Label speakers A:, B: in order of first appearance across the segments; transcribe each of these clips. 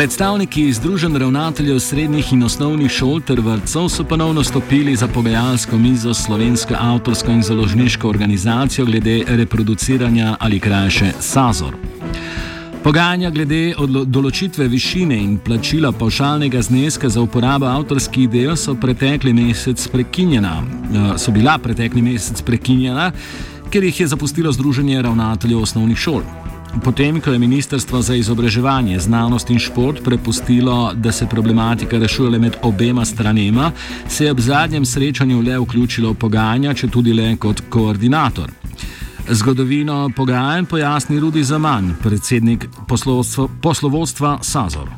A: Predstavniki Združenj ravnateljev srednjih in osnovnih šol ter vrtcev so ponovno stopili za pogajalsko mizo s slovensko avtorsko in založniško organizacijo glede reproduciranja ali krajše SAZOR. Pogajanja glede določitve višine in plačila pavšalnega zneska za uporabo avtorskih del so, eh, so bila pretekli mesec prekinjena, ker jih je zapustilo Združenje ravnateljev osnovnih šol. Potem, ko je Ministrstvo za izobraževanje, znanost in šport prepustilo, da se problematika rešuje le med obema stranema, se je ob zadnjem srečanju le vključilo v pogajanja, če tudi le kot koordinator. Zgodovino pogajanj pojasni Rudi Zaman, predsednik poslovodstva Sazor.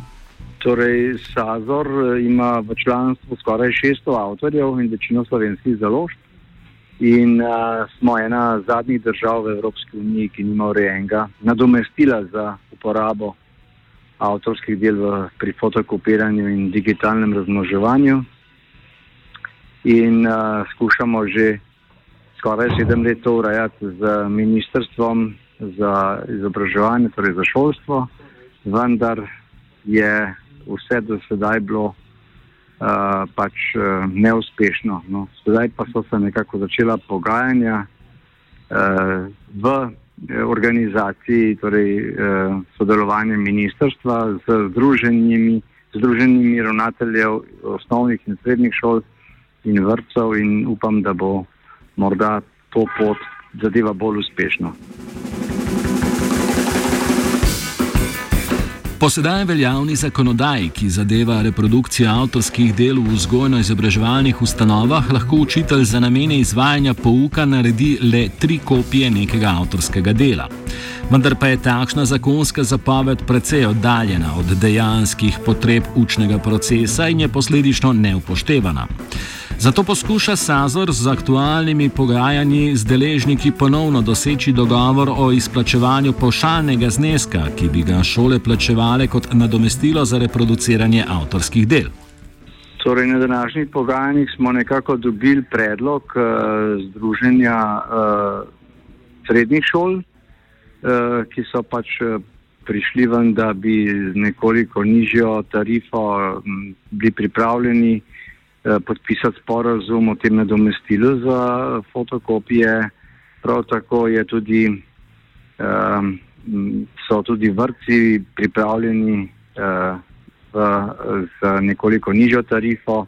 B: Torej, Sazor eh, ima v članstvu skoraj 600 avtorjev in večino slovenskih založb in uh, smo ena zadnjih držav v Evropski uniji, ki nima urejenega nadomestila za uporabo avtorskih del v, pri fotokopiranju in digitalnem razmnoževanju. In uh, skušamo že skoraj sedem let to urejati z ministrstvom za izobraževanje, torej za šolstvo, vendar je vse do sedaj bilo uh, pač uh, neuspešno. No. Zdaj pa so se nekako začela pogajanja uh, v organizaciji, torej uh, sodelovanje ministrstva z združenimi, združenimi ravnateljev osnovnih in srednjih šol in vrtcev in upam, da bo morda to pot zadeva bolj uspešno.
A: Po sedaj veljavni zakonodaji, ki zadeva reprodukcijo avtorskih del v vzgojno-izobraževalnih ustanovah, lahko učitelj za namene izvajanja pouka naredi le tri kopije nekega avtorskega dela. Vendar pa je takšna zakonska zapoved precej oddaljena od dejanskih potreb učnega procesa in je posledično neupoštevana. Zato poskuša Sazor z aktualnimi pogajanji z deležniki ponovno doseči dogovor o izplačevanju pošaljnega zneska, ki bi ga šole plačevale kot nadomestilo za reproduciranje avtorskih del.
B: Torej, na današnjih pogajanjih smo nekako dobili predlog uh, Združenja uh, srednjih šol, uh, ki so pač prišli ven, da bi z nekoliko nižjo tarifo um, bili pripravljeni uh, podpisati sporazum o tem nadomestilu za fotokopije. Prav tako tudi, um, so tudi vrtci pripravljeni uh, v, z nekoliko nižjo tarifo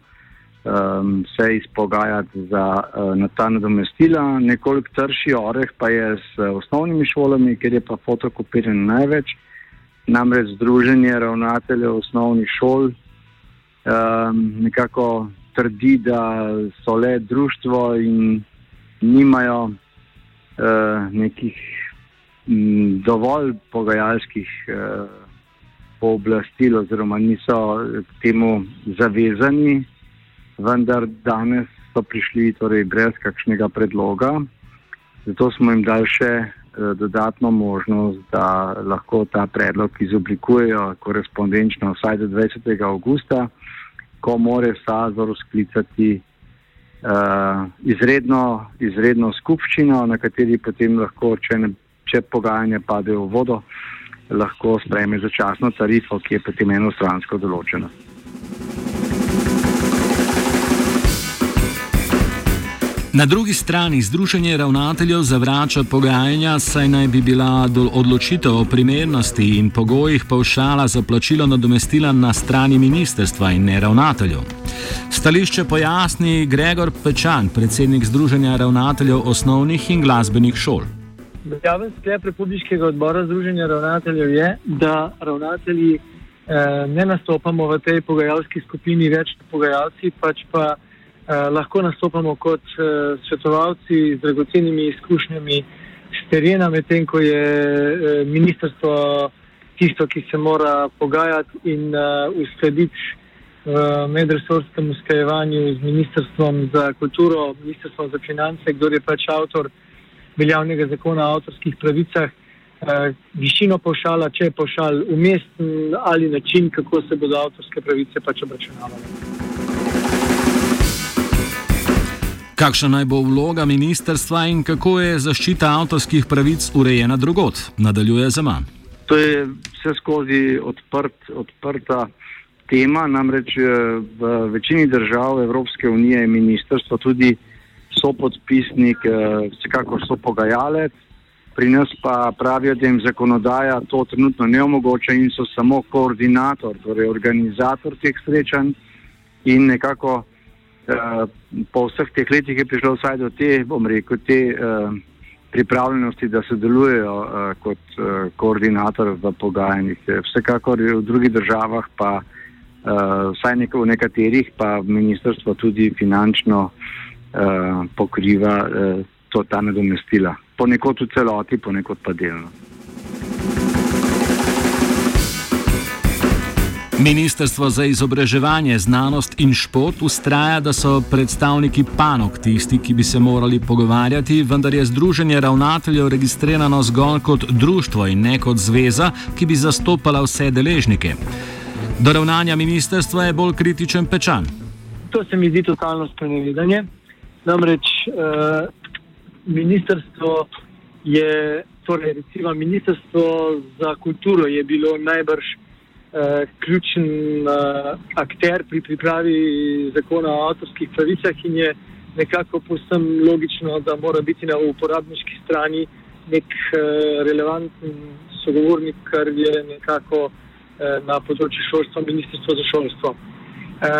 B: um, se izpogajati za uh, na ta nadomestila. Nekoliko trši oreh pa je s osnovnimi šolami, ker je pa fotokopiranje največ. Namreč Združenje ravnateljev osnovnih šol um, nekako trdi, da so le društvo in nimajo uh, nekih m, dovolj pogajalskih uh, pooblastil, oziroma niso temu zavezani, vendar danes so prišli torej, brez kakšnega predloga. Zato smo jim dali še uh, dodatno možnost, da lahko ta predlog izoblikujejo korespondenčno vsaj do 20. augusta ko more Sazor sklicati uh, izredno, izredno skupščino, na kateri potem lahko, če, ne, če pogajanja padejo v vodo, lahko sprejme začasno tarifo, ki je potem enostransko določena.
A: Na drugi strani Združenje ravnateljev zavrača pogajanja, saj naj bi bila odločitev o primernosti in pogojih pavšala za plačilo nadomestila na strani ministerstva in ne ravnateljev. Stališče pojasni Gregor Pečan, predsednik Združenja ravnateljev osnovnih in glasbenih šol.
C: Javen sklep Republikanskega odbora Združenja ravnateljev je, da ravnatelji eh, ne nastopamo v tej pogajalski skupini več pogajalci, pač pa eh, lahko nastopamo kot eh, svetovalci z dragocenimi izkušnjami s terena, medtem ko je eh, ministrstvo tisto, ki se mora pogajati in eh, uskladiti v medresorskem usklajevanju z ministrstvom za kulturo, ministrstvom za finance, kdo je pač avtor veljavnega zakona o avtorskih pravicah. Uh, višino pošala, če je pošal umesten ali način, kako se bodo avtorske pravice pač obračunavale.
A: Kakšna naj bo vloga ministerstva in kako je zaščita avtorskih pravic urejena drugot, nadaljuje za manj.
B: To je vse skozi odprt, odprta tema, namreč eh, v večini držav Evropske unije je ministrstvo tudi sopodpisnik, eh, vsekakor so pogajalec, pri nas pa pravijo, da jim zakonodaja to trenutno ne omogoča in so samo koordinator, torej organizator teh srečanj in nekako eh, po vseh teh letih je prišlo vsaj do te, bom rekel, te pripravljenosti, da sodelujejo kot koordinator v pogajanjih. Vsekakor v drugih državah pa uh, vsaj nek v nekaterih pa ministrstvo tudi finančno uh, pokriva uh, to, ta nadomestila. Ponekod v celoti, ponekod pa delno.
A: Ministrstvo za izobraževanje, znanost in šport ustraja, da so predstavniki panog tisti, ki bi se morali pogovarjati, vendar je Združenje ravnateljev registrirano zgolj kot društvo in ne kot zveza, ki bi zastopala vse deležnike. Do ravnanja ministrstva je bolj kritičen pečan.
C: To se mi zdi totalno sprenevedanje. Namreč eh, ministrstvo je, torej recimo ministrstvo za kulturo je bilo najbrž eh, ključen eh, akter pri pripravi zakona o avtorskih pravicah in je nekako posem logično, da mora biti na uporabniški strani nek eh, relevanten sogovornik, kar je nekako. Eh, na področju šolstva, ministrstvo za šolstvo. Eh,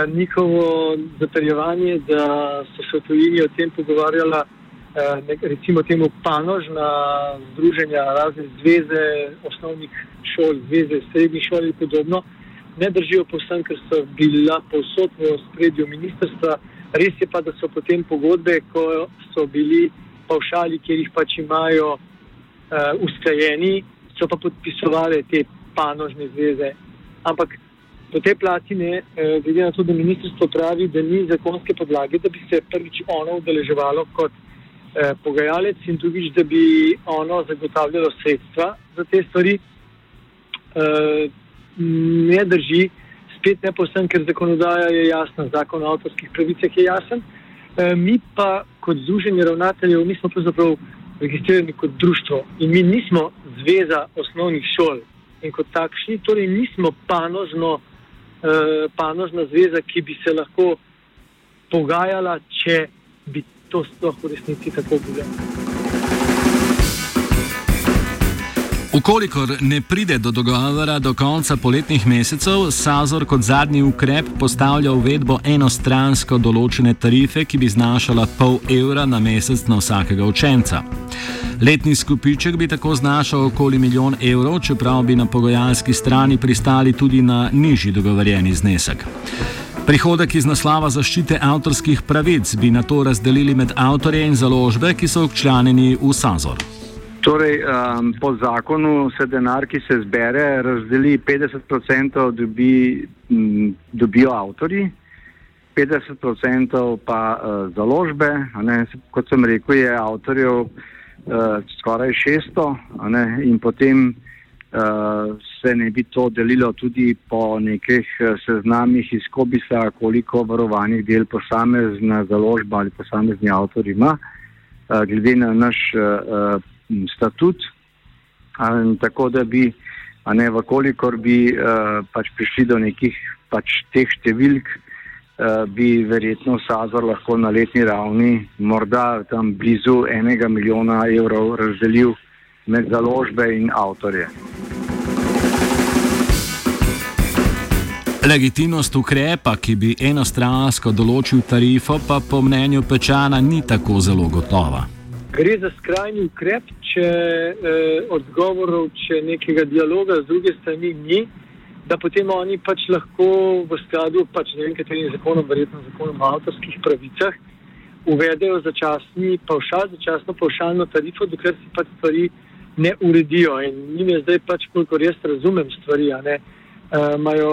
C: njihovo zatrjevanje, da so se v tujini o tem pogovarjala, eh, recimo temu panožna združenja, razne zveze osnovnih šol, zveze srednjih šol in podobno, ne držijo povsem, ker so bila povsod v spredju ministrstva. Res je pa, da so potem pogodbe, ko so bili pavšali, kjer jih pač imajo uh, usklajeni, so pa podpisovali te panožne zveze. Ampak po tej plati ne, eh, glede na to, da ministrstvo pravi, da ni zakonske podlage, da bi se prvič ono udeleževalo kot eh, pogajalec in drugič, da bi ono zagotavljalo sredstva za te stvari, eh, ne drži. Spet ne posem, ker zakonodaja je jasna, zakon o avtorskih pravicah je jasen. E, mi pa kot združenje ravnateljev nismo pravzaprav registrirani kot društvo in mi nismo zveza osnovnih šol, in kot takšni, torej nismo panožno, eh, panožna zveza, ki bi se lahko pogajala, če bi to sploh v resnici tako bilo.
A: Ukolikor ne pride do dogovora do konca poletnih mesecev, Sazor kot zadnji ukrep postavlja uvedbo enostransko določene tarife, ki bi znašala pol evra na mesec na vsakega učenca. Letni skupiček bi tako znašal okoli milijon evrov, čeprav bi na pogojanski strani pristali tudi na nižji dogovorjeni znesek. Prihodek iz naslava zaščite avtorskih pravic bi na to razdelili med avtorje in založbe, ki so včlanjeni v Sazor.
B: Torej, um, po zakonu se denar, ki se zbere, razdeli 50% dobi, m, dobijo avtori, 50% pa uh, založbe. Kot sem rekel, je avtorjev uh, skoraj 600 ne, in potem uh, se ne bi to delilo tudi po nekih uh, seznamih iz Kobisa, koliko varovanih del posamezna založba ali posamezni avtor ima, uh, glede na naš uh, statut. In tako da bi, a ne, vkolikor bi uh, pač prišli do nekih pač teh številk, Eh, bi verjetno Sazor lahko na letni ravni morda tam blizu enega milijona evrov razdelil med založbe in avtorje.
A: Legitimnost ukrepa, ki bi enostransko določil tarifo, pa po mnenju Pečana ni tako zelo gotova.
C: Gre za skrajni ukrep, če eh, odgovorov, če nekega dialoga z druge strani ni da potem oni pač lahko v skladu pač ne vem, katerim zakonom, verjetno zakonom o avtorskih pravicah, uvedejo začasni pavšal, začasno pavšalno tarifo, dokler se pač stvari ne uredijo. In njim je zdaj pač, koliko jaz razumem stvari, ne, uh, imajo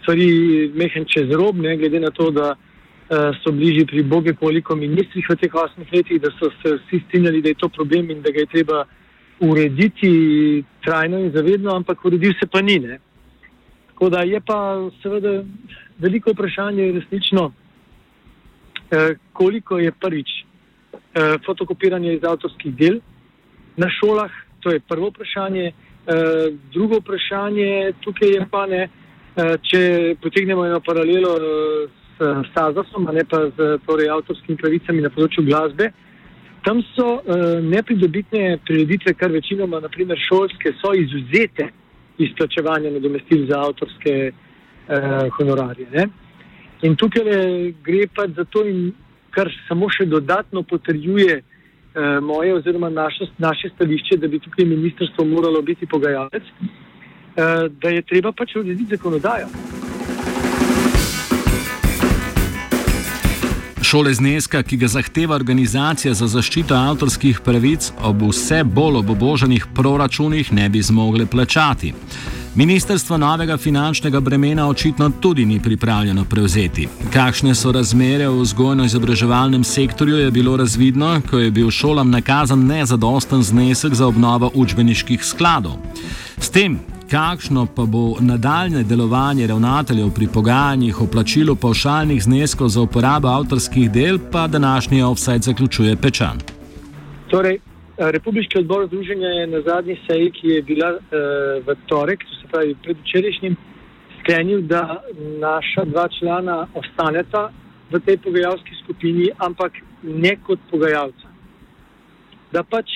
C: stvari mehen čez rob, ne, glede na to, da uh, so bližji pri boge koliko ministrih v teh osmih letih, da so se vsi strinjali, da je to problem in da ga je treba urediti trajno in zavedno, ampak uredil se pa ni. Ne. Tako da je pa seveda veliko vprašanje resnično, eh, koliko je prvič eh, fotokopiranje iz avtorskih del na šolah, to je prvo vprašanje, drugo vprašanje tukaj je pa ne, če potegnemo eno paralelo s Stazasom, a ne pa z torej, avtorskimi pravicami na področju glasbe. Tam so uh, nepridobitne prireditve, kar večinoma, naprimer šolske, so izuzete iz plačevanja nadomestil za avtorske uh, honorarje. Ne? In tukaj gre pa za to, kar samo še dodatno potrjuje uh, moje oziroma naše, naše stališče, da bi tukaj ministrstvo moralo biti pogajalec, uh, da je treba pač urediti zakonodajo.
A: Šole zneska, ki ga zahteva organizacija za zaščito avtorskih pravic, ob vse bolj oboboženih proračunih ne bi zmogle plačati. Ministrstvo novega finančnega bremena očitno tudi ni pripravljeno prevzeti. Kakšne so razmere v vzgojno-izobraževalnem sektorju, je bilo razvidno, ko je bil šolam nakazan nezadosten znesek za obnovo učbeniških skladov. S tem, kakšno pa bo nadaljne delovanje ravnateljev pri pogajanjih o plačilu pavšalnih zneskov za uporabo avtorskih del, pa današnji offside zaključuje Pečan.
C: Torej, Republiški odbor združenja je na zadnji seji, ki je bila uh, v torek, to se pravi predvčerajšnjim, sklenil, da naša dva člana ostaneta v tej pogajalski skupini, ampak ne kot pogajalca. Da pač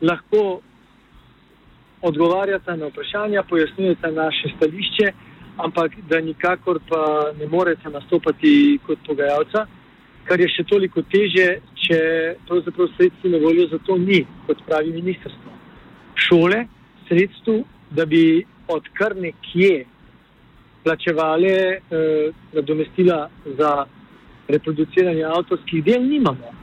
C: lahko odgovarjata na vprašanja, pojasnjujete naše stališče, ampak da nikakor pa ne morete nastopati kot pogajalca kar je še toliko teže, če pravzaprav sredstvo na voljo za to ni, kot pravi ministrstvo. Šole sredstvo, da bi od kar nekje plačevali eh, nadomestila za reproduciranje avtorskih del, nimamo.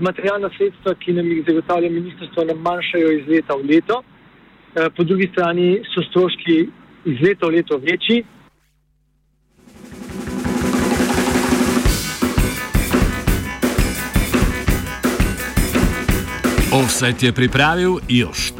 C: Materialna sredstva, ki nam jih zagotavlja ministrstvo, nam manjšajo iz leta v leto, eh, po drugi strani so stroški iz leta v leto večji.
A: Offset je pripravil Jošt.